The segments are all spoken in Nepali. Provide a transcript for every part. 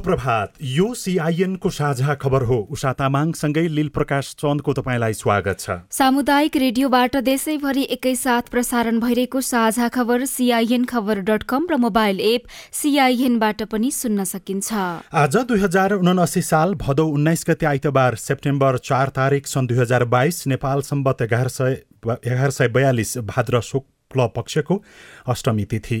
प्रभात यो सिआइएनको साझा खबर हो। उषा तामाङसँगै लील प्रकाश चन्दको तपाईँलाई स्वागत छ। सामुदायिक रेडियोबाट देशैभरि एकैसाथ प्रसारण भइरहेको साझा खबर सिआइएन खबर डट कम र मोबाइल एप सिआइएनबाट पनि सुन्न सकिन्छ। आज दुई हजार उनासी साल भदौ उन्नाइस गते आइतबार सेप्टेम्बर चार तारिक सन् दुई हजार बाइस नेपाल सम्बत एघार सय एघार सय बयालिस भाद्र शुक्ल पक्षको अष्टमी तिथि।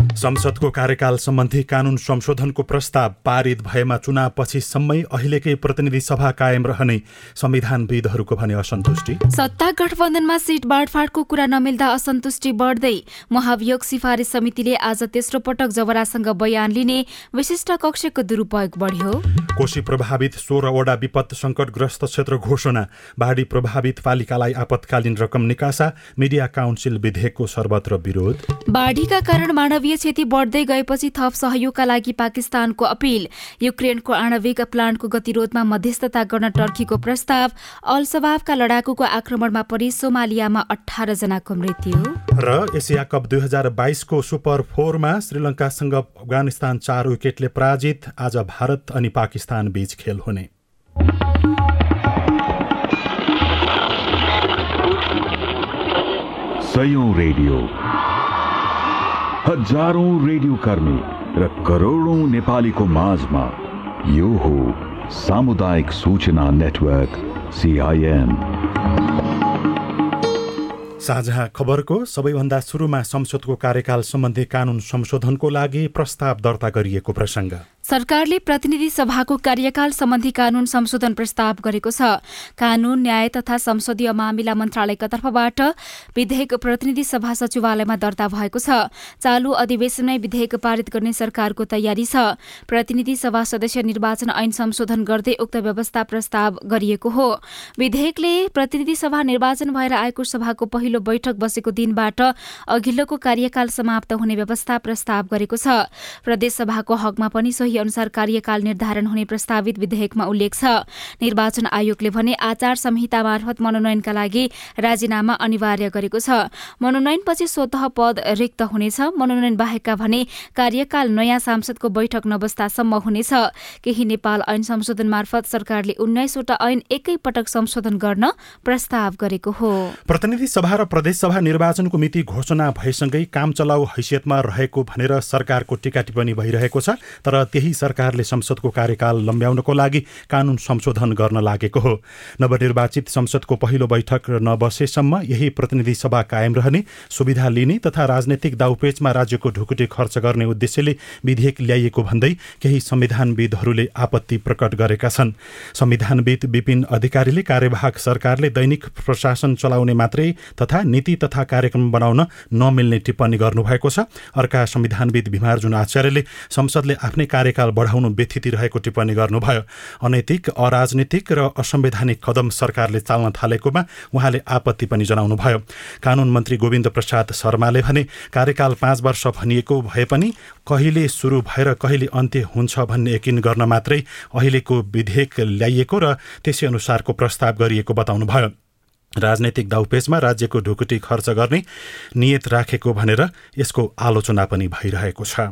संसदको कार्यकाल सम्बन्धी कानून संशोधनको प्रस्ताव पारित भएमा चुनावपछि सम्मै अहिलेकै प्रतिनिधि सभा कायम रहने संविधानविदहरूको भने असन्तुष्टि। सत्ता गठबन्धनमा सिट बाँडफाँडको कुरा नमिल्दा असन्तुष्टि बढ्दै महाभियोग सिफारिस समितिले आज तेस्रो पटक जवरासँग बयान लिने विशिष्ट कक्षको दुरूपयोग बढ्यो। कोशी प्रभावित सोह्रवटा विपद सङ्कटग्रस्त क्षेत्र घोषणा बाढी प्रभावित पालिकालाई आपतकालीन रकम निकासा मिडिया काउन्सिल विधेयकको सर्वत्र विरोध। बाढीका कारण मानवीय क्षति बढ्दै गएपछि थप सहयोगका लागि पाकिस्तानको अपील। युक्रेनको आणविक प्लान्टको गतिरोधमा मध्यस्थता गर्न टर्कीको प्रस्ताव। अलसवाबका लडाकुको आक्रमणमा परि सोमालियामा अठार जनाको मृत्यु। र एसिया कप दुई हजार बाइसको सुपर फोरमा श्रीलङ्कासँग अफगानिस्तान चार विकेटले पराजित। आज भारत अनि पाकिस्तान बीच खेल हुने। सयौं रेडियो। हजारौं रेडियो कर्मी र करोडौं नेपालीको माझमा यो हो सामुदायिक सूचना नेटवर्क सिआइएन साझा खबरको सबैभन्दा सुरुमा संसदको कार्यकाल सम्बन्धी कानून संशोधनको लागि प्रस्ताव दर्ता गरिएको प्रसङ्ग। सरकारले प्रतिनिधि सभाको कार्यकाल सम्बन्धी कानून संशोधन प्रस्ताव गरेको छ। कानून न्याय तथा संसदीय मामिला मन्त्रालयका तर्फबाट विधेयक प्रतिनिधि सभा सचिवालयमा दर्ता भएको छ। चालू अधिवेशनमै विधेयक पारित गर्ने सरकारको तयारी छ। प्रतिनिधि सभा सदस्य निर्वाचन ऐन संशोधन गर्दै उक्त व्यवस्था प्रस्ताव गरिएको हो। विधेयकले प्रतिनिधि सभा निर्वाचन भएर आएको सभाको पहिलो बैठक बसेको दिनबाट अघिल्लोको कार्यकाल समाप्त हुने व्यवस्था प्रस्ताव गरेको छ। प्रदेशसभाको हकमा पनि सोही अनुसार कार्यकाल निर्धारण हुने प्रस्तावित विधेयकमा उल्लेख छ। निर्वाचन आयोगले भने आचार संहिता मार्फत मनोनयनका लागि राजीनामा अनिवार्य गरेको छ। मनोनयनपछि स्वत पद रिक्त हुनेछ। मनोनयन बाहेकका भने कार्यकाल नयाँ सांसदको बैठक नबस्दासम्म हुनेछ। केही नेपाल ऐन संशोधन मार्फत सरकारले उन्नाइसवटा ऐन एकै पटक संशोधन गर्न प्रस्ताव गरेको हो। प्रतिनिधि सभा र प्रदेशसभा निर्वाचनको मिति घोषणा भएसँगै काम चलाउ हैसियतमा रहेको भनेर सरकारको टिका टिप्पणी भइरहेको छ। तर त्यही सरकारले संसदको कार्यकाल लम्ब्याउनको लागि कानून संशोधन गर्न लागेको हो। नवनिर्वाचित संसदको पहिलो बैठक नबसेसम्म यही प्रतिनिधि सभा कायम रहने सुविधा लिने तथा राजनैतिक दाउपेचमा राज्यको ढुकुटी खर्च गर्ने उद्देश्यले विधेयक ल्याइएको भन्दै केही संविधानविदहरूले आपत्ति प्रकट गरेका छन्। संविधानविद विपिन अधिकारीले कार्यवाहक सरकारले दैनिक प्रशासन चलाउने मात्रै तथा नीति तथा कार्यक्रम बनाउन नमिल्ने टिप्पणी गर्नुभएको छ। अर्का संविधानविद भीमार्जुन आचार्यले संसदले आफ्नै कार्यकाल बढाउनु व्यथिति रहेको टिप्पणी गर्नुभयो। अनैतिक अराजनीतिक र असंवैधानिक कदम सरकारले चाल्न थालेकोमा उहाँले आपत्ति पनि जनाउनुभयो। कानून मन्त्री गोविन्द प्रसाद शर्माले भने कार्यकाल पाँच वर्ष भनिएको भए पनि कहिले सुरु भएर कहिले अन्त्य हुन्छ भन्ने यकिन गर्न मात्रै अहिलेको विधेयक ल्याइएको र त्यसै अनुसारको प्रस्ताव गरिएको बताउनुभयो। राजनैतिक दाउपेचमा राज्यको ढुकुटी खर्च गर्ने नियत राखेको भनेर यसको आलोचना पनि भइरहेको छ।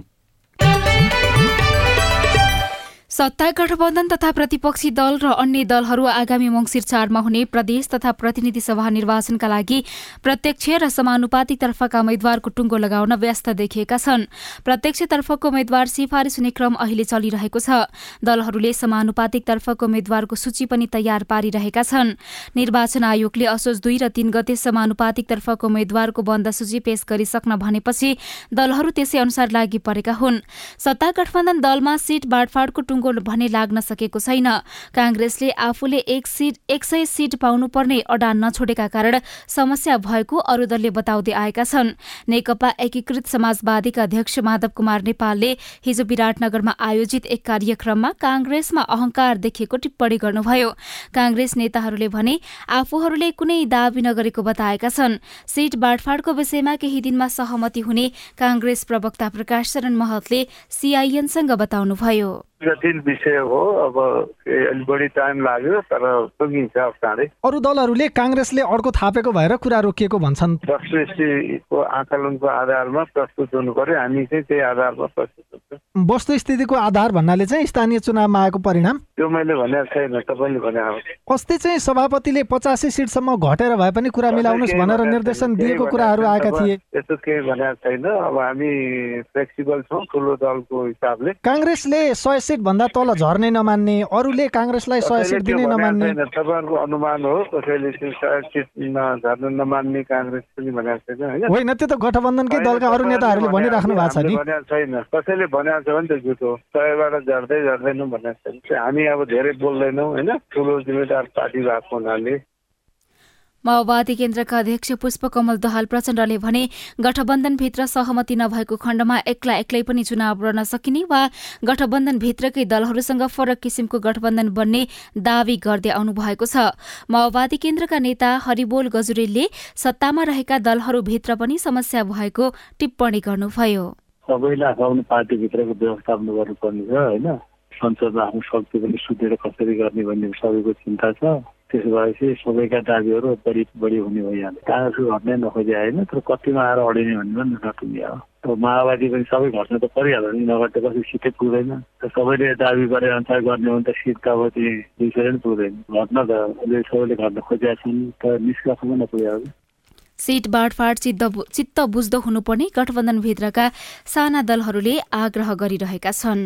सत्ता गठबन्धन तथा प्रतिपक्षी दल र अन्य दलहरू आगामी मंगिर चारमा हुने प्रदेश तथा प्रतिनिधि सभा निर्वाचनका लागि प्रत्यक्ष र समानुपातिक तर्फका उम्मेद्वारको टुङ्गो लगाउन व्यस्त देखिएका छन्। प्रत्यक्षतर्फको उम्मेद्वार सिफारिस हुने क्रम अहिले चलिरहेको छ। दलहरूले समानुपातिक तर्फको उम्मेद्वारको सूची पनि तयार पारिरहेका छन्। निर्वाचन आयोगले असोज दुई र तीन गते समानुपातिक तर्फको उम्मेद्वारको बन्द सूची पेश गरिसक्न भनेपछि दलहरू त्यसै अनुसार लागि परेका हुन्। सत्ता गठबन्धन दलमा सीट बाँडफाँडको टुङ्गो भने लाग्न सकेको छैन। कांग्रेसले आफूले एक सीट एक सय सीट पाउनुपर्ने अडान नछोडेका कारण समस्या भएको अरू दलले बताउँदै आएका छन्। नेकपा एकीकृत समाजवादीका अध्यक्ष माधव कुमार नेपालले हिजो विराटनगरमा आयोजित एक कार्यक्रममा कांग्रेसमा अहंकार देखिएको टिप्पणी गर्नुभयो। कांग्रेस नेताहरूले भने आफूहरूले कुनै दावी नगरेको बताएका छन्। सीट बाँडफाँडको विषयमा केही दिनमा सहमति हुने कांग्रेस प्रवक्ता प्रकाश शरण महतले सीआईएनसँग बताउनुभयो। जटिल विषय हो अब अलिक बढी टाइम लाग्यो तर पुगिन्छ अब चाँडै अरू दलहरूले काङ्ग्रेसले अर्को थापेको भएर कुरा रोकिएको भन्छन्। वस्तुस्थितिको आकलनको आधारमा प्रस्तुत हुनु पर्यो हामी चाहिँ त्यही आधारमा प्रस्तुत हुन्छ। वस्तुस्थितिको आधार भन्नाले चाहिँ स्थानीय चुनावमा आएको परिणाम? त्यो मैले भनेको छैन तपाईँले भने अस्ति चाहिँ सभापतिले पचासी सिटसम्म घटेर भए पनि कुरा मिलाउनुहोस् भनेर निर्देशन दिएको कुराहरू आएका थिए। त्यस्तो केही भनेको छैन अब हामी फ्लेक्सिबल छौँ ठुलो दलको हिसाबले। काङ्ग्रेसले सय सिट भन्दा तल झर्ने नमान्ने अरूले काङ्ग्रेसलाई सय सिट दिने नमान्ने। तपाईँहरूको अनुमान हो कसैले झर्न नमान्ने काङ्ग्रेस पनि भनेको छैन होइन? त्यो त गठबन्धनकै दलका अरू नेताहरूले भनिराख्नु भएको छ नि। छैन कसैले भनेको छ भने त झुटो सयबाट झर्दै झर्दैनौँ भनेको छैन। हामी अब धेरै बोल्दैनौँ होइन? ठुलो जिम्मेदार पार्टी भएको हुनाले। माओवादी केन्द्रका अध्यक्ष पुष्पकमल दहाल प्रचण्डले भने गठबन्धनभित्र सहमति नभएको खण्डमा एक्ला एक्लै पनि चुनाव लड्न सकिने वा गठबन्धनभित्रकै दलहरूसँग फरक किसिमको गठबन्धन बन्ने दावी गर्दै आउनु भएको छ। माओवादी केन्द्रका नेता हरिबोल गजुरेलले सत्तामा रहेका दलहरूभित्र पनि समस्या भएको टिप्पणी गर्नुभयो। संसदमा आफ्नो शक्ति पनि सुतेर कसरी गर्ने भन्ने सबैको चिन्ता छ। त्यसो भएपछि सबैका दाबीहरू बढी बढी हुने भइहाल्यो। काङ्ग्रेसको घट्नै नखोजे होइन तर कतिमा आएर अडिने भन्ने पनि नटुङ्गे हो। अब माओवादी पनि सबै घट्न त परिहाल्यो नि नगर्दा कसै सिटै पुग्दैन। त सबैले दाबी गरे अनुसार गर्ने हो भने त सिट त अब त्यो दुई पनि पुग्दैन। घट्न त सबैले घट्न खोजेका छन् तर निष्कर्षमा नपुग्यो सीट बाँडफाँड चित्त चित्त बुझ्दो हुनुपर्ने गठबन्धनभित्रका साना दलहरूले आग्रह गरिरहेका छन्।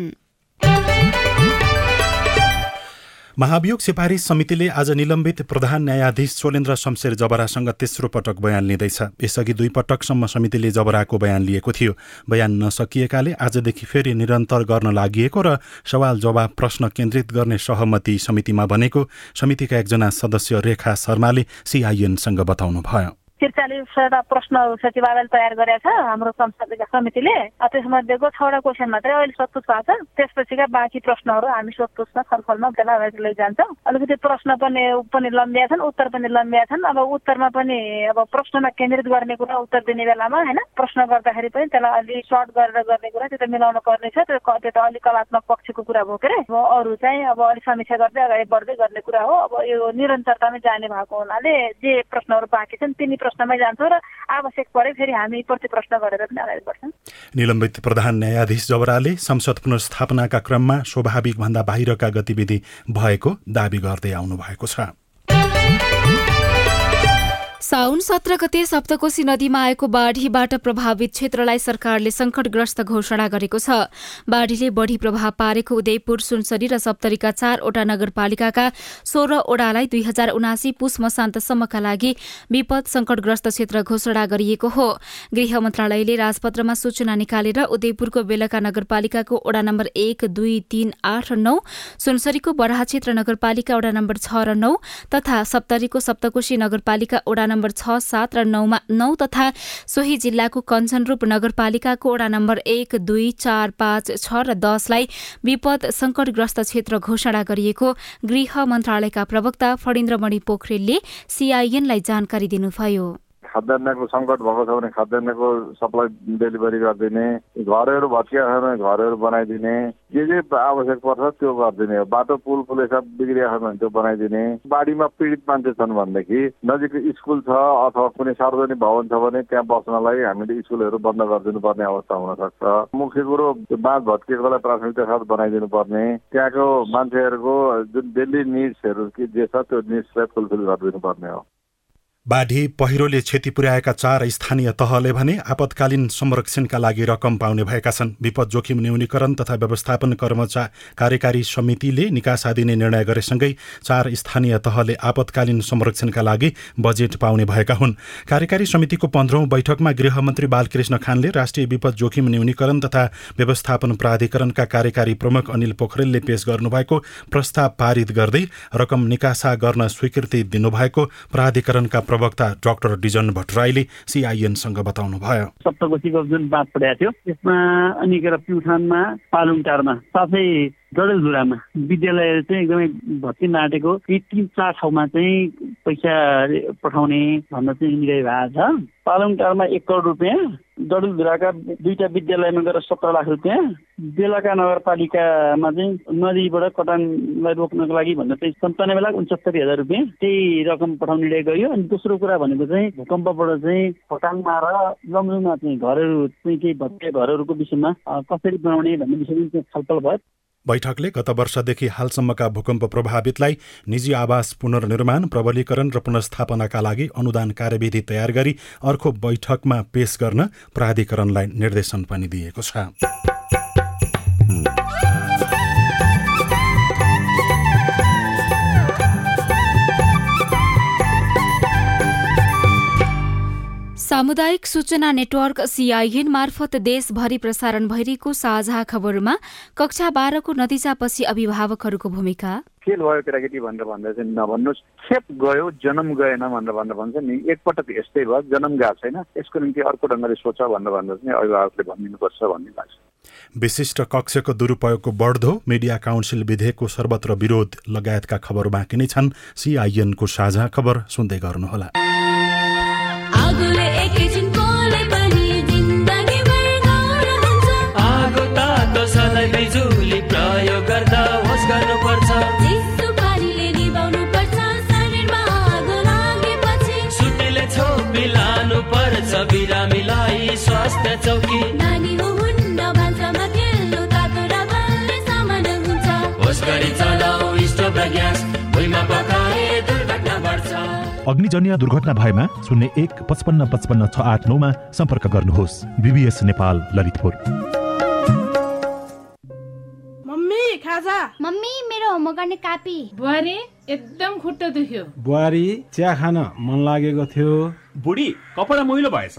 महाभियोग सिफारिस समितिले आज निलम्बित प्रधान न्यायाधीश सोलेन्द्र शमशेर जबरासँग तेस्रो पटक बयान लिँदैछ। यसअघि दुई पटकसम्म समितिले जबराको बयान लिएको थियो। बयान नसकिएकाले आजदेखि फेरि निरन्तर गर्न लागि र सवाल जवाब प्रश्न केन्द्रित गर्ने सहमति समितिमा बनेको समितिका एकजना सदस्य रेखा शर्माले सिआइएनसँग बताउनुभयो। त्रिचालिसवटा प्रश्नहरू सचिवालयले तयार गरेका छ हाम्रो संसदीय समितिले। त्यसमध्येको छवटा क्वेसन मात्रै अहिले सोधपुछ भएको छ। त्यसपछिका बाँकी प्रश्नहरू हामी सोधपुछमा छलफलमा त्यसलाई लैजान्छौँ अलिकति प्रश्न पनि पनि लम्बिया छन् उत्तर पनि लम्बिया छन्। अब उत्तरमा पनि अब प्रश्नमा केन्द्रित गर्ने कुरा उत्तर दिने बेलामा होइन? प्रश्न गर्दाखेरि पनि त्यसलाई अलिक सर्ट गरेर गर्ने कुरा त्यो त मिलाउनु पर्ने छ। त्यो त्यो त अलिक कलात्मक पक्षको कुरा भयो के अरे अरू चाहिँ अब अलिक समीक्षा गर्दै अगाडि बढ्दै गर्ने कुरा हो। अब यो निरन्तरतामै जाने भएको हुनाले जे प्रश्नहरू बाँकी छन् तिनी प्रश्नमै जान्छौँ र आवश्यक परे फेरि हामी प्रति प्रश्न गरेर पनि अगाडि बढ्छौँ। निलम्बित प्रधान न्यायाधीश जबराले संसद पुनर्स्थापनाका क्रममा स्वाभाविक भन्दा बाहिरका गतिविधि भएको दावी गर्दै आउनु भएको छ। साउन सत्र गते सप्तकोशी नदीमा आएको बाढीबाट प्रभावित क्षेत्रलाई सरकारले संकटग्रस्त घोषणा गरेको छ। बाढीले बढ़ी प्रभाव पारेको उदयपुर सुनसरी र सप्तरीका चारवटा नगरपालिकाका सोह्रवटालाई दुई हजार उनासी पुष मसान्तसम्मका लागि विपद संकटग्रस्त क्षेत्र घोषणा गरिएको हो। गृह मन्त्रालयले राजपत्रमा सूचना निकालेर उदयपुरको बेलका नगरपालिकाको वडा नम्बर एक दुई तीन आठ र नौ सुनसरीको बराहा क्षेत्र नगरपालिका वडा नम्बर छ र नौ तथा सप्तरीको सप्तकोशी नगरपालिका वडा नम्बर छ सात र नौमा नौ तथा सोही जिल्लाको कञ्चनरूप नगरपालिकाको वडा नम्बर एक दुई चार पाँच छ र दसलाई विपद संकटग्रस्त क्षेत्र घोषणा गरिएको गृह मन्त्रालयका प्रवक्ता फणिन्द्रमणि पोखरेलले सीआईएनलाई जानकारी दिनुभयो। खाद्यान्नको सङ्कट भएको छ भने खाद्यान्नको सप्लाई डेलिभरी गरिदिने घरहरू भत्किया छ भने घरहरू बनाइदिने जे जे आवश्यक पर्छ त्यो गरिदिने बाटो पुल पुल सब बिग्रिया छ भने त्यो बनाइदिने बाढीमा पीडित मान्छे छन् भनेदेखि नजिक स्कुल छ अथवा कुनै सार्वजनिक भवन छ भने त्यहाँ बस्नलाई हामीले स्कुलहरू बन्द गरिदिनु पर्ने अवस्था हुन सक्छ। मुख्य कुरो बाँध भत्किएकोलाई प्राथमिकता साथ बनाइदिनु पर्ने त्यहाँको मान्छेहरूको जुन डेली निड्सहरू के जे छ त्यो निड्सलाई फुलफिल गरिदिनु पर्ने हो। बाढी पहिरोले क्षति पुर्याएका चार स्थानीय तहले भने आपतकालीन संरक्षणका लागि रकम पाउने भएका छन्। विपद जोखिम न्यूनीकरण तथा व्यवस्थापन कर्मचारी कार्यकारी समितिले निकासा दिने निर्णय गरेसँगै चार स्थानीय तहले आपतकालीन संरक्षणका लागि बजेट पाउने भएका हुन्। कार्यकारी समितिको पन्ध्रौं बैठकमा गृहमन्त्री बालकृष्ण खानले राष्ट्रिय विपद जोखिम न्यूनीकरण तथा व्यवस्थापन प्राधिकरणका कार्यकारी प्रमुख अनिल पोखरेलले पेश गर्नुभएको प्रस्ताव पारित गर्दै रकम निकासा गर्न स्वीकृति दिनुभएको प्राधिकरणका प्रवक्ता डाक्टर डिजन भट्टराईले सिआइएनसँग बताउनुभयो। सप्तकोशीको जुन बाँध पठाएको थियो त्यसमा अनि प्युठानमा पालुङटारमा साथै डडेलधुरामा विद्यालय चाहिँ एकदमै भत्किन आँटेको। यी तिन चार ठाउँमा चाहिँ पैसा पठाउने भन्न चाहिँ निर्णय भएको छ। पालङटारमा एक करोड रुपियाँ डडेलधुराका दुईटा विद्यालयमा गएर सत्र लाख रुपियाँ बेलाका नगरपालिकामा चाहिँ नदीबाट कटानलाई रोक्नको लागि भन्दा चाहिँ सन्तानब्बे लाख उन्सत्तरी हजार रुपियाँ त्यही रकम पठाउने निर्णय गरियो। अनि दोस्रो कुरा भनेको चाहिँ भूकम्पबाट चाहिँ खोटाङमा र लमजुङमा चाहिँ घरहरू चाहिँ केही भत्किए घरहरूको विषयमा कसरी बनाउने भन्ने विषयमा छलफल भयो। बैठकले गत वर्षदेखि हालसम्मका भूकम्प प्रभावितलाई निजी आवास पुनर्निर्माण प्रबलीकरण र पुनर्स्थापनाका लागि अनुदान कार्यविधि तयार गरी अर्को बैठकमा पेश गर्न प्राधिकरणलाई निर्देशन पनि दिएको छ। सामुदायिक सूचना नेटवर्क सिआइएन मार्फत देशभरि प्रसारण भइरहेको साझा खबरमा कक्षा बाह्रको नतिजापछि अभिभावकहरूको भूमिका। फेल भयो केटाकेटी भनेर भन्दा चाहिँ नभन्नुहोस्। खेप गयो जन्म गएन भनेर भनेर भन्छ नि। एकपटक यस्तै भयो जन्म गएको छैन। यसको निम्ति अर्को ढङ्गले सोच भनेर भन्दा चाहिँ अभिभावकले भनिदिनुपर्छ भन्ने लाग्छ। विशिष्ट कक्षको दुरुपयोगको बढ्दो मिडिया काउन्सिल विधेयकको सर्वत्र विरोध लगायतका खबर बाँकी नै छन्। सिआइएनको साझा खबर सुन्दै गर्नुहोला। स्वास्थ्य चौकी। होस् गरी चलाऊ स्टोभ र ग्यास भुइँमा पकाए दुर्घटना बढ्छ। अग्निजन्य दुर्घटना भएमा शून्य एक पचपन्न पचपन्न छ आठ नौमा सम्पर्क गर्नुहोस्। बिबिएस नेपाल ललितपुर। खाजा। मम्मी मेरो होमवर्क गर्ने कापी। बुहारी एकदम खुट्टा दुख्यो। बुहारी चिया खान मन लागेको थियो। बुढी कपडा मैलो भएछ।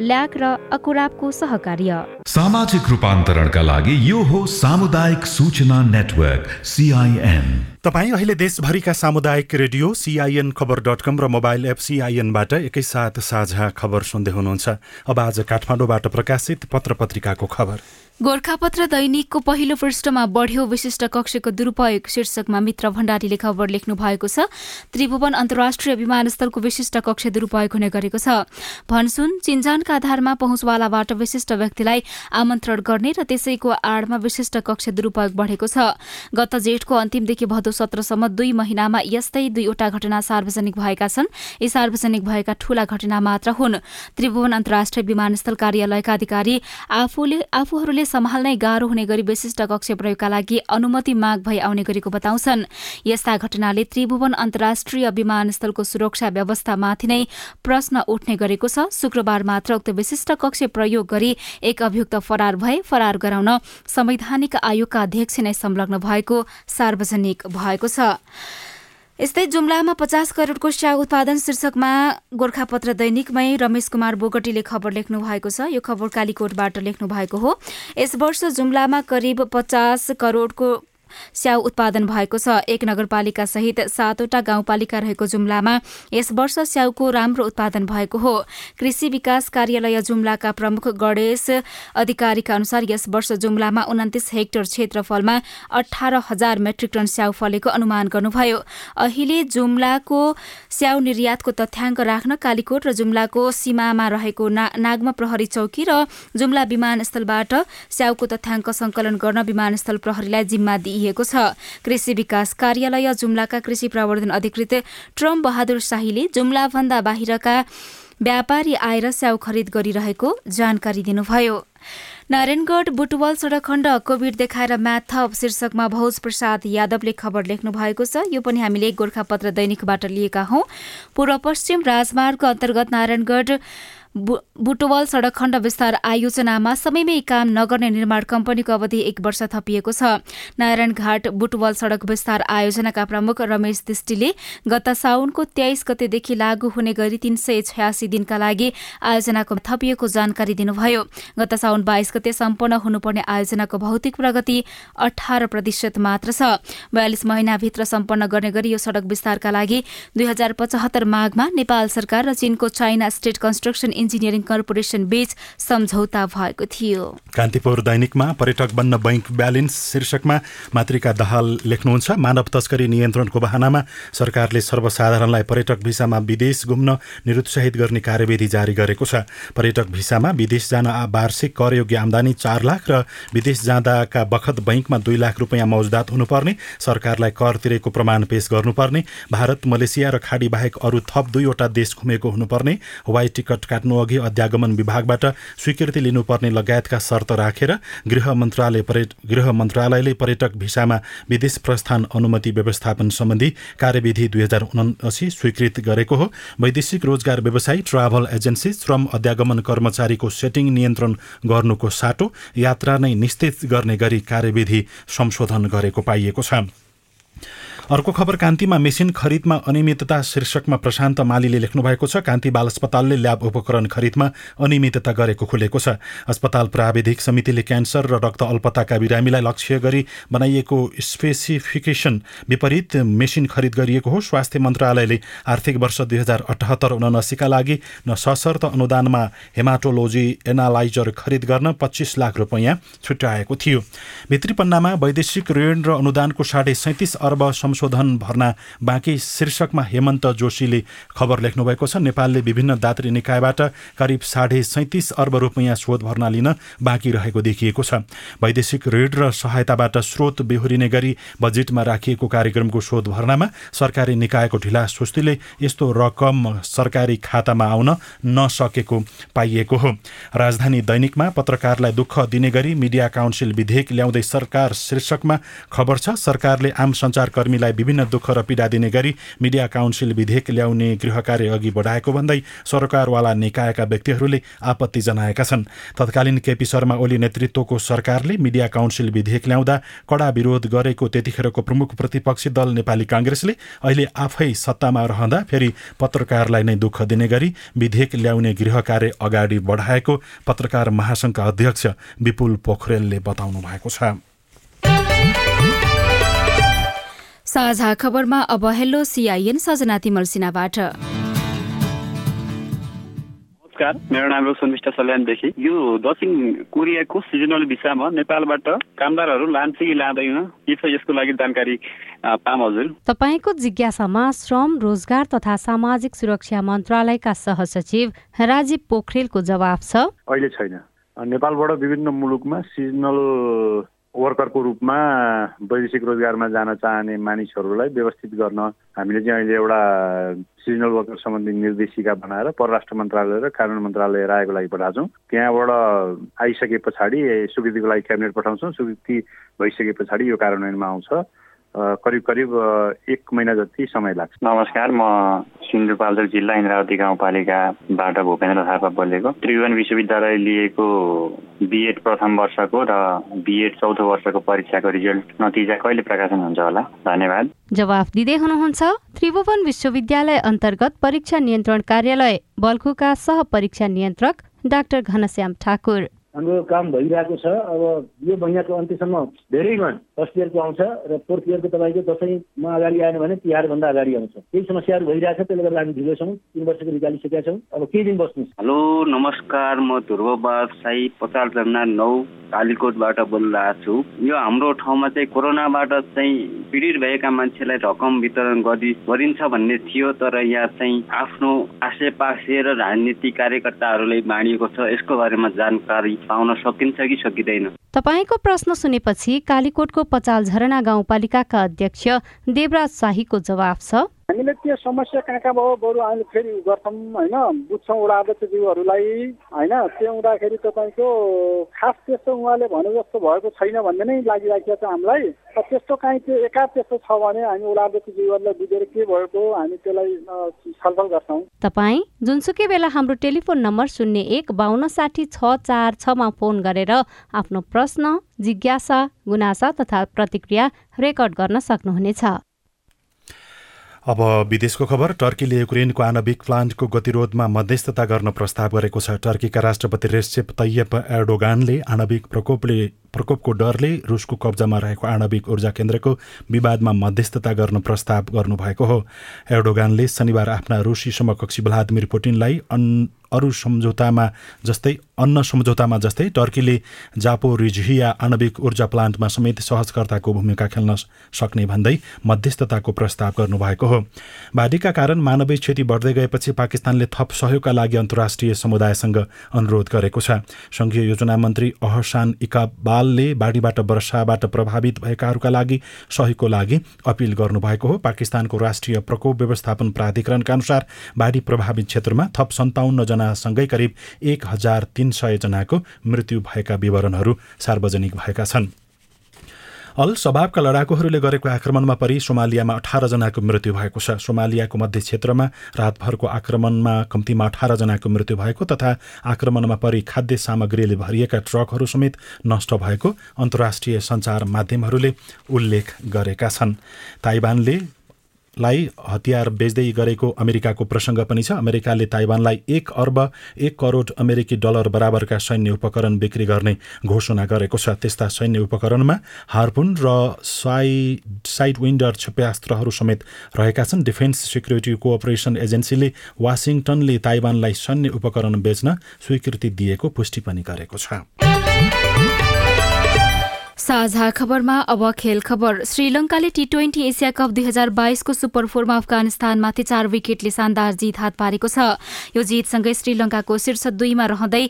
ल्याक र अकुराबको सहकार्य। सामाजिक रूपान्तरणका लागि यो हो सामुदायिक सूचना नेटवर्क सिआइएन तपाईँ अहिले देशभरिका सामुदायिक radio CIN Khabar dot com र मोबाइल एप सिआइएनबाट एकैसाथ साझा खबर सुन्दै हुनुहुन्छ। अब आज काठमाडौँबाट प्रकाशित पत्र पत्रिकाको खबर। गोर्खापत्र दैनिकको पहिलो पृष्ठमा बढ्यो विशिष्ट कक्षको दुरूपयोग। शीर्षकमा मित्र भण्डारीले खबर लेख्नु भएको छ त्रिभुवन अन्तर्राष्ट्रिय विमानस्थलको विशिष्ट कक्ष दुरूपयोग हुने गरेको छ। भनसुन चिन्जानका आधारमा पहुँचवालाबाट विशिष्ट व्यक्तिलाई आमन्त्रण गर्ने र त्यसैको आडमा विशिष्ट कक्ष दुरूपयोग बढेको छ। गत जेठको अन्तिमदेखि भदौ सत्रसम्म दुई महिनामा यस्तै दुईवटा घटना सार्वजनिक भएका छन्। यी सार्वजनिक भएका ठूला घटना मात्र हुन्। त्रिभुवन अन्तर्राष्ट्रिय विमानस्थल कार्यालयका अधिकारी आफूले आफूहरूले सम्हाल्नै गाह्रो हुने गरी विशिष्ट कक्ष प्रयोगका लागि अनुमति माग भई आउने गरेको बताउँछन्। यस्ता घटनाले त्रिभुवन अन्तर्राष्ट्रिय विमानस्थलको सुरक्षा व्यवस्थामाथि नै प्रश्न उठ्ने गरेको छ। शुक्रबार मात्र उक्त विशिष्ट कक्ष प्रयोग गरी एक अभियुक्त फरार भए। फरार गराउन संवैधानिक आयोगका अध्यक्ष नै संलग्न भएको सार्वजनिक भएको छ। यस्तै जुम्लामा पचास करोड़को स्याउ उत्पादन शीर्षकमा गोर्खापत्र दैनिकमै रमेश कुमार बोगटीले खबर लेख्नु भएको छ। यो खबर कालीकोटबाट लेख्नु भएको हो। यस वर्ष जुम्लामा करिब पचास करोड़को स्याउ उत्पादन भएको छ। एक नगरपालिका सहित सातवटा गाउँपालिका रहेको जुम्लामा यस वर्ष स्याउको राम्रो उत्पादन भएको हो। कृषि विकास कार्यालय जुम्लाका प्रमुख गणेश अधिकारीका अनुसार यस वर्ष जुम्लामा उन्तिस हेक्टर क्षेत्रफलमा अठार हजार मेट्रिक टन स्याउ फलेको अनुमान गर्नुभयो। अहिले जुम्लाको स्याउ निर्यातको तथ्याङ्क राख्न कालीकोट र जुम्लाको सीमामा रहेको ना, नागमा प्रहरी चौकी र जुम्ला विमानस्थलबाट स्याउको तथ्याङ्क संकलन गर्न विमानस्थल प्रहरीलाई जिम्मा दिइएको छ। कृषि विकास कार्यालय जुम्लाका कृषि प्रवर्धन अधिकृत ट्रम बहादुर शाहीले जुम्लाभन्दा बाहिरका व्यापारी आएर स्याउ खरिद गरिरहेको जानकारी दिनुभयो। नारायणगढ बुटवल सड़क खण्ड कोविड देखाएर म्याथ शीर्षकमा भौज प्रसाद यादवले खबर लेख्नु भएको छ। यो पनि हामीले गोर्खापत्र दैनिकबाट लिएका हौं। पूर्व पश्चिम राजमार्गको अन्तर्गत नारायणगढ बुटवल सड़क खण्ड विस्तार आयोजनामा समयमै काम नगर्ने निर्माण कम्पनीको अवधि एक वर्ष थपिएको छ। नारायणघाट बुटवल सड़क विस्तार आयोजनाका प्रमुख रमेश दिष्टीले गत साउनको तेइस गतेदेखि लागू हुने गरी तीन सय छयासी दिनका लागि आयोजनाको थपिएको जानकारी दिनुभयो। गत साउन बाइस गते सम्पन्न हुनुपर्ने आयोजनाको भौतिक प्रगति अठार प्रतिशत मात्र छ। बयालिस महिनाभित्र सम्पन्न गर्ने गरी यो सड़क विस्तारका लागि दुई हजार पचहत्तर माघमा नेपाल सरकार र चीनको China state construction engineering corporation बीच सम्झौता भएको थियो। कान्तिपुर दैनिकमा पर्यटक बन्न बैंक ब्यालेन्स शीर्षकमा मातृका दहाल लेख्नुहुन्छ मानव तस्करी नियन्त्रणको बहानामा सरकारले सर्वसाधारणलाई पर्यटक भिसामा विदेश घुम्न निरुत्साहित गर्ने कार्यविधि जारी गरेको छ। पर्यटक भिसामा विदेश जान वार्षिक करयोग्य आमदानी चार लाख र विदेश जाँदाका बखत बैंकमा दुई लाख रुपियाँ मौजदात हुनुपर्ने सरकारलाई कर तिरेको प्रमाण पेश गर्नुपर्ने भारत मलेसिया र खाडी बाहेक अरू थप दुईवटा देश घुमेको हुनुपर्ने हवाई टिकट अघि अध्यागमन विभागबाट स्वीकृति लिनुपर्ने लगायतका शर्त राखेर गृह मन्त्रालय गृह मन्त्रालयले पर्यटक भिसामा विदेश प्रस्थान अनुमति व्यवस्थापन सम्बन्धी कार्यविधि दुई हजार उनासी स्वीकृत गरेको हो। वैदेशिक रोजगार व्यवसायी ट्राभल एजेन्सी श्रम अध्यागमन कर्मचारीको सेटिङ नियन्त्रण गर्नुको साटो यात्रा नै निश्चित गर्ने गरी कार्यविधि संशोधन गरेको पाइएको छ। अर्को खबर कान्तिमा मेसिन खरिदमा अनियमितता शीर्षकमा प्रशान्त मालीले लेख्नु भएको छ। कान्ति बाल अस्पतालले ल्याब उपकरण खरिदमा अनियमितता गरेको खुलेको छ। अस्पताल प्राविधिक समितिले क्यान्सर र रक्त अल्पताका बिरामीलाई लक्ष्य गरी बनाइएको स्पेसिफिकेसन विपरीत मेसिन खरिद गरिएको हो। स्वास्थ्य मन्त्रालयले आर्थिक वर्ष दुई हजार अठहत्तर उनासीका लागि सशर्त अनुदानमा हेमाटोलोजी एनालाइजर खरिद गर्न पच्चिस लाख रुपियाँ छुट्याएको थियो। भित्री पन्नामा वैदेशिक ऋण र अनुदानको साढे सैतिस अर्ब संशोधन भर्ना बाँकी शीर्षकमा हेमन्त जोशीले खबर लेख्नुभएको छ। नेपालले विभिन्न दात्री निकायबाट करिब साढे सैतिस अर्ब रुपियाँ स्रोत भर्ना लिन बाँकी रहेको देखिएको छ। वैदेशिक ऋण र सहायताबाट स्रोत बेहोरिने गरी बजेटमा राखिएको कार्यक्रमको स्रोत भर्नामा सरकारी निकायको ढिला सुस्तीले यस्तो रकम सरकारी खातामा आउन नसकेको पाइएको हो। राजधानी दैनिकमा पत्रकारलाई दुःख दिने गरी मिडिया काउन्सिल विधेयक ल्याउँदै सरकार शीर्षकमा खबर छ। सरकारले आम सञ्चारकर्मीलाई विभिन्न दुःख र पीडा दिने गरी मिडिया काउन्सिल विधेयक ल्याउने गृह कार्य अघि बढाएको भन्दै सरकारवाला निकायका व्यक्तिहरूले आपत्ति जनाएका छन्। तत्कालीन केपी शर्मा ओली नेतृत्वको सरकारले मिडिया काउन्सिल विधेयक ल्याउँदा कडा विरोध गरेको त्यतिखेरको प्रमुख प्रतिपक्षी दल नेपाली काङ्ग्रेसले अहिले आफै सत्तामा रहँदा फेरि पत्रकारलाई नै दुःख दिने गरी विधेयक ल्याउने गृह कार्य अगाडि बढाएको पत्रकार महासंघका अध्यक्ष विपुल पोखरेलले बताउनु भएको छ। साझा खबरमा अब हेलो सिआइएन सजना तिमल सिनाबाट नमस्कार मेरो नाम रोशन विष्ट सल्यानदेखि। यो दक्षिण कोरियाको सिजनल भिसामा नेपालबाट कामदारहरू लान्छ कि लाँदैन के छ यसको लागि जानकारी पाऊँ हजुर। तपाईँको जिज्ञासामा श्रम रोजगार तथा सामाजिक सुरक्षा मन्त्रालयका सहसचिव राजीव पोखरेलको जवाफ छ। अहिले छैन। नेपालबाट विभिन्न मुलुकमा सिजनल वर्करको रूपमा वैदेशिक रोजगारमा जान चाहने मानिसहरूलाई व्यवस्थित गर्न हामीले चाहिँ अहिले एउटा सिजनल वर्कर सम्बन्धी निर्देशिका बनाएर परराष्ट्र मन्त्रालय र कानुन मन्त्रालय रायको लागि पठाएको त्यहाँबाट आइसके पछाडि स्वीकृतिको लागि क्याबिनेट पठाउँछौँ। स्वीकृति भइसके पछाडि यो कार्यान्वयनमा आउँछ। करिब करिब एक महिना जति समय लाग्छ। नमस्कार म सिन्धुपाल्चोक जिल्ला इन्द्रावती गाउँपालिकाबाट भूपेन्द्र थापा बोलेको। त्रिभुवन विश्वविद्यालय लिएको बिएड प्रथम वर्षको र बिएड चौथो वर्षको परीक्षाको रिजल्ट नतिजा कहिले प्रकाशन हुन्छ होला? धन्यवाद। जवाफ दिँदै हुनुहुन्छ त्रिभुवन विश्वविद्यालय अन्तर्गत परीक्षा नियन्त्रण कार्यालय बल्खुका सह परीक्षा नियन्त्रक डाक्टर घनश्याम ठाकुर। हाम्रो काम भइरहेको छ। अब यो महिनाको अन्त्यसम्म धेरैमा फर्स्ट इयरको आउँछ र फोर्थ इयरको तपाईँको दसैँमा अगाडि आएन भने तिहारभन्दा अगाडि आउँछ। केही समस्याहरू भइरहेछ त्यसले गर्दा हामी ढिलो छौँ तिन वर्षको निकालिसकेका छौँ। अब केही दिन बस्नुहोस्। हेलो नमस्कार म ध्रुव बासाई पचास जम्ना नौ कालीकोटबाट बोलिरहेको छु यो हाम्रो ठाउँमा चाहिँ कोरोनाबाट चाहिँ पीडित भएका मान्छेलाई रकम वितरण गरि गरिन्छ भन्ने थियो तर यहाँ चाहिँ आफ्नो आसेपासे र राजनीतिक कार्यकर्ताहरूलाई बाँडिएको छ। यसको बारेमा जानकारी पाउन सकिन्छ कि सकिँदैन? तपाईँको प्रश्न सुनेपछि कालीकोटको पचाल झरना गाउँपालिकाका अध्यक्ष देवराज शाहीको जवाफ छ। हामीले त्यो समस्या कहाँ कहाँ भयो बरु हामीले फेरि गर्छौँ होइन? बुझ्छौँ वडा अध्यक्षज्यूहरूलाई होइन? त्यो हुँदाखेरि तपाईँको खास त्यस्तो उहाँले भने जस्तो भएको छैन भन्ने नै लागिराखेको छ हामीलाई। त्यस्तो काहीँ त्यो एकाध त्यस्तो छ भने हामी वडा अध्यक्षज्यूहरूलाई बुझेर के भएको हामी त्यसलाई छलफल गर्छौँ। तपाईँ जुनसुकै बेला हाम्रो टेलिफोन नम्बर शून्य एक बाहन्न साठी छ चार छमा फोन गरेर आफ्नो प्रश्न जिज्ञासा गुनासा तथा प्रतिक्रिया रेकर्ड गर्न सक्नुहुनेछ। अब विदेशको खबर टर्कीले युक्रेनको आणविक प्लान्टको गतिरोधमा मध्यस्थता गर्न प्रस्ताव गरेको छ। टर्कीका राष्ट्रपति रेसेप तैयप एर्डोगानले आणविक प्रकोपले प्रकोपको डरले रुसको कब्जामा रहेको आणविक ऊर्जा केन्द्रको विवादमा मध्यस्थता गर्न प्रस्ताव गर्नुभएको हो। एर्डोगानले शनिबार आफ्ना रुसी समकक्षी भ्लादिमिर पुटिनलाई अन अरू सम्झौतामा जस्तै अन्न सम्झौतामा जस्तै टर्कीले जापोरिझिया आणविक ऊर्जा प्लान्टमा समेत सहजकर्ताको भूमिका खेल्न सक्ने भन्दै मध्यस्थताको प्रस्ताव गर्नुभएको हो। बाढीका कारण मानवीय क्षति बढ्दै गएपछि पाकिस्तानले थप सहयोगका लागि अन्तर्राष्ट्रिय समुदायसँग अनुरोध गरेको छ। संघीय योजना मन्त्री अहसान इकाबालले बाढीबाट वर्षाबाट प्रभावित भएकाहरूका लागि सहयोगको लागि अपिल गर्नुभएको हो। पाकिस्तानको राष्ट्रिय प्रकोप व्यवस्थापन प्राधिकरणका अनुसार बाढी प्रभावित क्षेत्रमा थप सन्ताउन्न जनासँगै करिब एक हजार तिन सय जनाको मृत्यु भएका विवरणहरू सार्वजनिक भएका छन्। अल सबाबका लडाकुहरूले गरेको आक्रमणमा परि सोमालियामा अठार जनाको मृत्यु भएको छ। सोमालियाको मध्य क्षेत्रमा रातभरको आक्रमणमा कम्तीमा अठार जनाको मृत्यु भएको तथा आक्रमणमा परि खाद्य सामग्रीले भरिएका ट्रकहरू समेत नष्ट भएको अन्तर्राष्ट्रिय सञ्चार माध्यमहरूले उल्लेख गरेका छन्। ताइवानले लाई हतियार बेच्दै गरेको अमेरिकाको प्रसङ्ग पनि छ। अमेरिकाले ताइवानलाई एक अर्ब एक करोड अमेरिकी डलर बराबरका सैन्य उपकरण बिक्री गर्ने घोषणा गरेको छ। त्यस्ता सैन्य उपकरणमा हार्पुन र साइ साइड विन्डर क्षेप्यास्त्रहरू समेत रहेका छन्। डिफेन्स सिक्युरिटी कोअपरेसन एजेन्सीले वासिङटनले ताइवानलाई सैन्य उपकरण बेच्न स्वीकृति दिएको पुष्टि पनि गरेको छ। साझा खबरमा अब खेल खबर। श्रीलङ्काले टी ट्वेन्टी एसिया कप दुई हजार बाइसको सुपर फोरमा अफगानिस्तानमाथि चार विकेटले शानदार जित हात पारेको छ। यो जितसँगै श्रीलङ्काको शीर्ष दुईमा रहँदै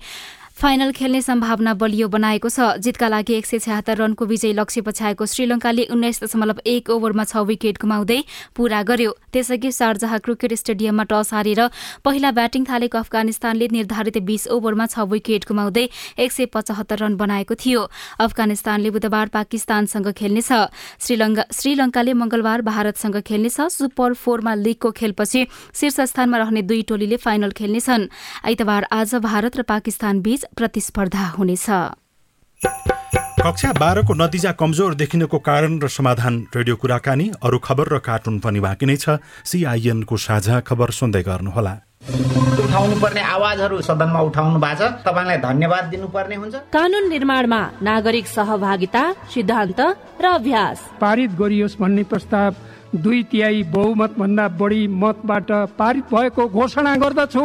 फाइनल खेल्ने सम्भावना बलियो बनाएको छ। जितका लागि एक सय छ्यात्तर रनको विजय लक्ष्य पछ्याएको श्रीलङ्काले उन्नाइस दशमलव एक ओभरमा छ विकेट गुमाउँदै पूरा गर्यो। त्यसअघि शारजाह क्रिकेट स्टेडियममा टस हारेर पहिला ब्याटिङ थालेको अफगानिस्तानले निर्धारित बीस ओभरमा छ विकेट गुमाउँदै एक सय पचहत्तर रन बनाएको थियो। अफगानिस्तानले बुधबार पाकिस्तानसँग खेल्नेछ। श्रीलङ्का श्रीलङ्काले मंगलबार भारतसँग खेल्नेछ। सुपर फोरमा लिगको खेलपछि शीर्ष स्थानमा रहने दुई टोलीले फाइनल खेल्नेछन्। आइतबार आज भारत र पाकिस्तान बीच प्रतिस्पर्धा हुनेछ। कक्षा बाह्रको नतिजा कमजोर देखिनुको कारण र समाधान रेडियो कुराकानी अरू खबर र कार्टुन पनि बाँकी नै छ। सिआइएनको साझा खबर सुन्दै गर्नुहोला। उठाउनु पर्ने आवाजहरू सदनमा उठाउनु भएको छ तपाईँलाई धन्यवाद दिनुपर्ने हुन्छ। कानून निर्माणमा नागरिक सहभागिता सिद्धान्त र अभ्यास। पारित गरियोस् भन्ने प्रस्ताव दुई तिहाई बहुमत भन्दा बढी मतबाट पारित भएको घोषणा गर्दछु।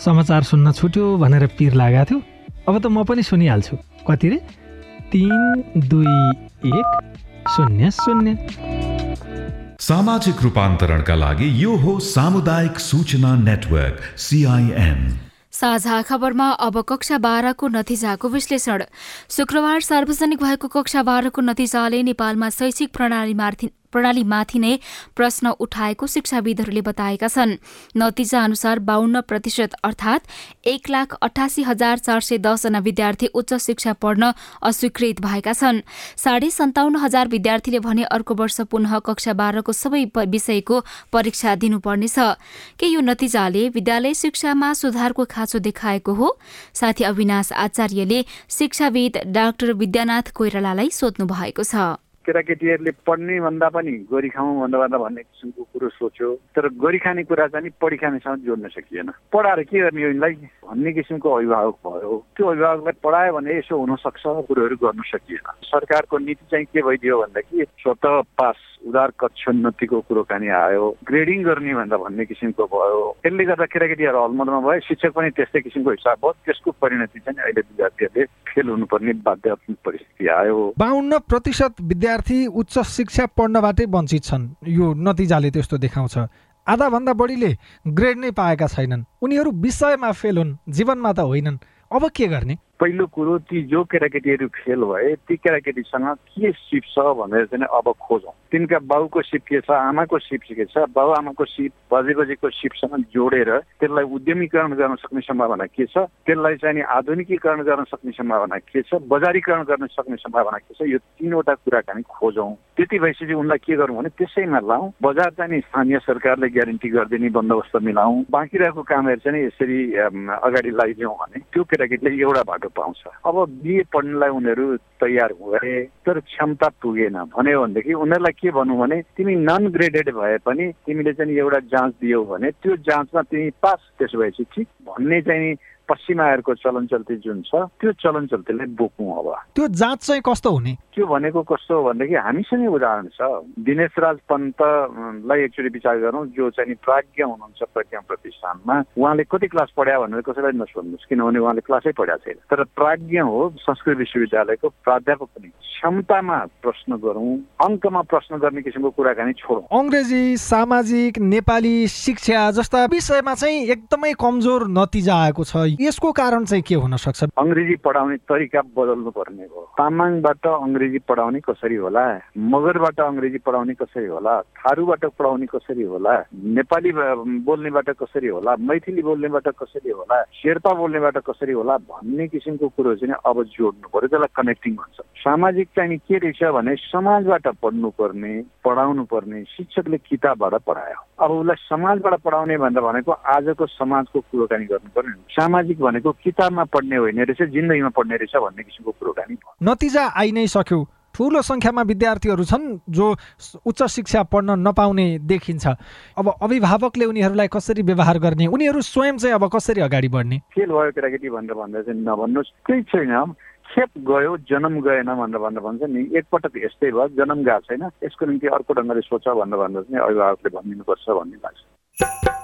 समाचार सुन्न छुट्यो भनेर पिर लागेको थियो। अब त म पनि सुनिहाल्छु। कति रे? तिन दुई एक शून्य शून्य। सामाजिक रूपान्तरणका लागि यो हो सामुदायिक सूचना नेटवर्क सिआइएन साझा खबरमा अब कक्षा बाह्रको नतिजाको विश्लेषण। शुक्रबार सार्वजनिक भएको कक्षा बाह्रको नतिजाले नेपालमा शैक्षिक प्रणालीमाथि प्रणालीमाथि नै प्रश्न उठाएको शिक्षाविदहरूले बताएका छन्। नतिजा अनुसार बाहन्न प्रतिशत अर्थात एक लाख अठासी हजार चार सय दसजना विद्यार्थी उच्च शिक्षा पढ्न अस्वीकृत भएका छन्। साढे सन्ताउन्न हजार विद्यार्थीले भने अर्को वर्ष पुनः कक्षा बाह्रको सबै विषयको परीक्षा दिनुपर्नेछ। के यो नतिजाले विद्यालय शिक्षामा सुधारको खाँचो देखाएको हो? साथी अविनाश आचार्यले शिक्षाविद डाक्टर विद्यानाथ कोइरालालाई सोध्नु भएको छ। केटाकेटीहरूले पढ्ने भन्दा पनि गरी खाउँ भन्दा भन्दा भन्ने किसिमको कुरो सोच्यो। तर गरी खाने कुरा चाहिँ पढी खानेसँग जोड्न सकिएन। पढाएर के गर्ने यिनलाई? भन्ने किसिमको अभिभावक भयो। त्यो अभिभावकलाई पढायो भने यसो हुनसक्छ कुरोहरू गर्नु सकिएन। सरकारको नीति चाहिँ के भइदियो भन्दाखेरि स्वत पास उदार कक्षोन्नतिको कुरोकानी आयो ग्रेडिङ गर्ने भन्दा भन्ने किसिमको भयो। त्यसले गर्दा केटाकेटीहरू हलमदमा भयो शिक्षक पनि त्यस्तै किसिमको हिसाब भयो त्यसको परिणति चाहिँ अहिले विद्यार्थीहरूले फेल हुनुपर्ने बाध्यात्मक परिस्थिति आयो। बाहन्न प्रतिशत विद्यार्थी उच्च शिक्षा पढ्नबाटै वञ्चित छन्। यो नतिजाले त्यस्तो देखाउँछ। आधाभन्दा बढीले ग्रेड नै पाएका छैनन्। उनीहरू विषयमा फेल हुन् जीवनमा त होइनन्। अब के गर्ने? पहिलो कुरो ती जो केटाकेटीहरू फेल भए ती केटाकेटीसँग के सिप छ भनेर चाहिँ अब खोजौँ। तिनका बाउको सिप के छ आमाको सिप के छ बाउ आमाको सिप बजे बजेको सिपसँग जोडेर त्यसलाई उद्यमीकरण गर्न सक्ने सम्भावना के छ त्यसलाई चाहिँ आधुनिकीकरण गर्न सक्ने सम्भावना के छ बजारीकरण गर्न सक्ने सम्भावना के छ यो तिनवटा कुराकानी खोजौँ। त्यति भएपछि उनलाई के गरौँ भने त्यसैमा लाउँ बजार चाहिँ स्थानीय सरकारले ग्यारेन्टी गरिदिने बन्दोबस्त मिलाउँ बाँकी रहेको कामहरू चाहिँ यसरी अगाडि लगाइदिउँ भने त्यो केटाकेटीले एउटा बाटो पाउँछ। अब बिए पढ्नलाई उनीहरू तयार भए तर क्षमता पुगेन। भन्यो भनेदेखि उनीहरूलाई के भनौँ भने तिमी नन ग्रेडेड भए पनि तिमीले चाहिँ एउटा जाँच दियौ भने त्यो जाँचमा तिमी पास त्यसो भएपछि ठिक भन्ने चाहिँ पश्चिमाहरूको चलन चल्ती जुन छ त्यो चलन चल्तीलाई बोकौँ अब। त्यो जाँच चाहिँ कस्तो हुने? त्यो भनेको कस्तो हो भनेदेखि हामीसँगै उदाहरण छ। दिनेश राज पन्तलाई एकचोटि विचार गरौँ जो चाहिँ प्राज्ञ हुनुहुन्छ प्रज्ञा प्रतिष्ठानमा उहाँले कति क्लास पढ्या भनेर कसैलाई नसोध्नुहोस् किनभने उहाँले क्लासै पढ्या छैन। तर प्राज्ञ हो संस्कृत विश्वविद्यालयको प्राध्यापक पनि। क्षमतामा प्रश्न गरौँ अङ्कमा प्रश्न गर्ने किसिमको कुराकानी छोडौँ। अङ्ग्रेजी सामाजिक नेपाली शिक्षा जस्ता विषयमा चाहिँ एकदमै कमजोर नतिजा आएको छ। यसको कारण चाहिँ के हुन सक्छ? अङ्ग्रेजी पढाउने तरिका बदल्नु पर्ने हो। तामाङबाट अङ्ग्रेजी पढाउने कसरी होला? मगरबाट अङ्ग्रेजी पढाउने कसरी होला? थारूबाट पढाउने कसरी होला? नेपाली बोल्नेबाट कसरी होला? मैथिली बोल्नेबाट कसरी होला? शेर्पा बोल्नेबाट कसरी होला? भन्ने किसिमको कुरो चाहिँ अब जोड्नु पर्यो त्यसलाई कनेक्टिङ भन्छ। सामाजिक चाहिँ के रहेछ भने समाजबाट पढ्नु पर्ने पढाउनु पर्ने शिक्षकले किताबबाट पढायो। अब उसलाई समाजबाट पढाउने भन्दा भनेको आजको समाजको कुरोकानी गर्नु पर्ने भनेको किताबमा पढ्ने होइन रहेछ जिन्दगीमा पढ्ने रहेछ भन्ने किसिमको कुरोकानी नतिजा आइ नै सक्यो। ठुलो सङ्ख्यामा विद्यार्थीहरू छन् जो उच्च शिक्षा पढ्न नपाउने देखिन्छ। अब अभिभावकले उनीहरूलाई कसरी व्यवहार गर्ने? उनीहरू स्वयं चाहिँ अब कसरी अगाडि बढ्ने? फेल भयो केटाकेटी भनेर भन्दा चाहिँ नभन्नुहोस्। केही छैन। खेप गयो जन्म गएन भनेर भनेर भन्छ नि एकपटक यस्तै भयो जन्म गएको छैन यसको निम्ति अर्को ढङ्गले सोच भनेर भन्दा चाहिँ अभिभावकले भनिदिनुपर्छ भन्ने लाग्छ।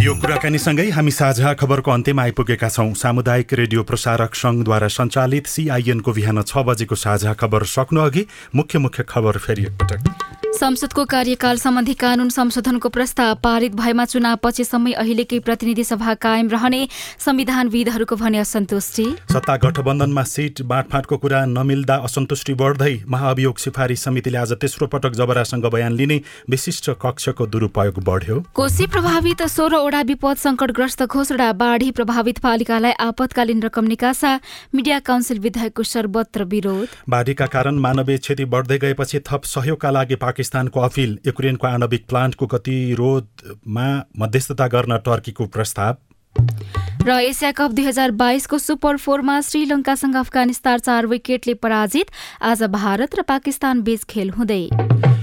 यो कुराकानीसँगै हामी साझा खबरको अन्त्यमा आइपुगेका छौँ। सामुदायिक रेडियो प्रसारक सङ्घद्वारा सञ्चालित सिआइएनको बिहान छ बजेको साझा खबर सक्नु अघि मुख्य मुख्य खबर फेरि एकपटक। संसदको कार्यकाल सम्बन्धी कानून संशोधनको प्रस्ताव पारित भएमा चुनाव पछिसम्मै अहिलेकै प्रतिनिधि सभा कायम रहने संविधानविदहरूको भने असन्तुष्टि। सत्ता गठबन्धनमा सिट बाँडफाँटको कुरा नमिल्दा असन्तुष्टि बढ्दै महाअभियोग सिफारिस समितिले आज तेस्रो पटक जबरासँग बयान लिने विशिष्ट कक्षको दुरूपयोग बढ्यो। कोशी प्रभावित सोह्रवटा विपद संकटग्रस्त घोषणा बाढी प्रभावित पालिकालाई आपतकालीन रकम निकासा मिडिया काउन्सिल विधायकको सर्वत्र विरोध। बाढीका कारण मानवीय क्षति बढ्दै गएपछि थप सहयोगका लागि पाकिस्तानको अपिल युक्रेनको आणविक प्लान्टको गतिरोधमा मध्यस्थता गर्न टर्कीको प्रस्ताव। र एसिया कप दुई हजार बाइसको सुपर फोरमा श्रीलङ्कासँग अफगानिस्तान चार विकेटले पराजित। आज भारत र पाकिस्तान बीच खेल हुँदै।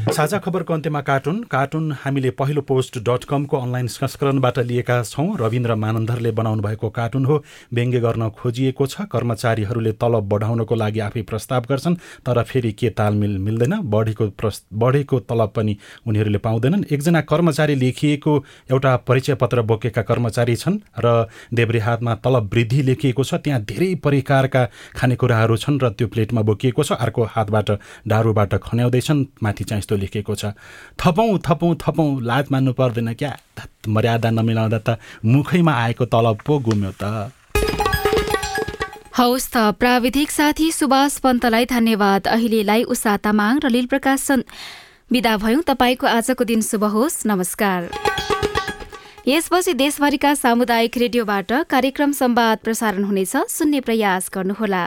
साझा खबरको अन्त्यमा कार्टुन। कार्टुन हामीले पहिलो पोस्ट डट कमको अनलाइन संस्करणबाट लिएका छौँ। रविन्द्र मानन्दरले बनाउनु भएको कार्टुन हो। व्यङ्ग्य गर्न खोजिएको छ। कर्मचारीहरूले तलब बढाउनको लागि आफै प्रस्ताव गर्छन् तर फेरि के तालमेल मिल्दैन? बढेको प्रस् बढेको तलब पनि उनीहरूले पाउँदैनन्। एकजना कर्मचारी लेखिएको एउटा परिचय पत्र बोकेका कर्मचारी छन् र देब्रे हातमा तलब वृद्धि लेखिएको छ। त्यहाँ धेरै परिकारका खानेकुराहरू छन् र त्यो प्लेटमा बोकिएको छ। अर्को हातबाट डारूबाट खन्याउँदैछन्। माथि चाहिँ यस्तो लेखेको छ। थपौँ थपौँ थपौँ लाज मान्नु पर्दैन क्या? मर्यादा नमिलाउँदा त मुखैमा आएको तलब पो गुम्यो त। हौस् त प्राविधिक साथी सुभाष पन्तलाई धन्यवाद। अहिलेलाई उषा तामाङ र लील प्रकाश विदा भयौँ तपाईँको आजको दिन शुभ होस्। नमस्कार। यसपछि देशभरिका सामुदायिक रेडियोबाट कार्यक्रम संवाद प्रसारण हुनेछ। सुन्ने प्रयास गर्नुहोला।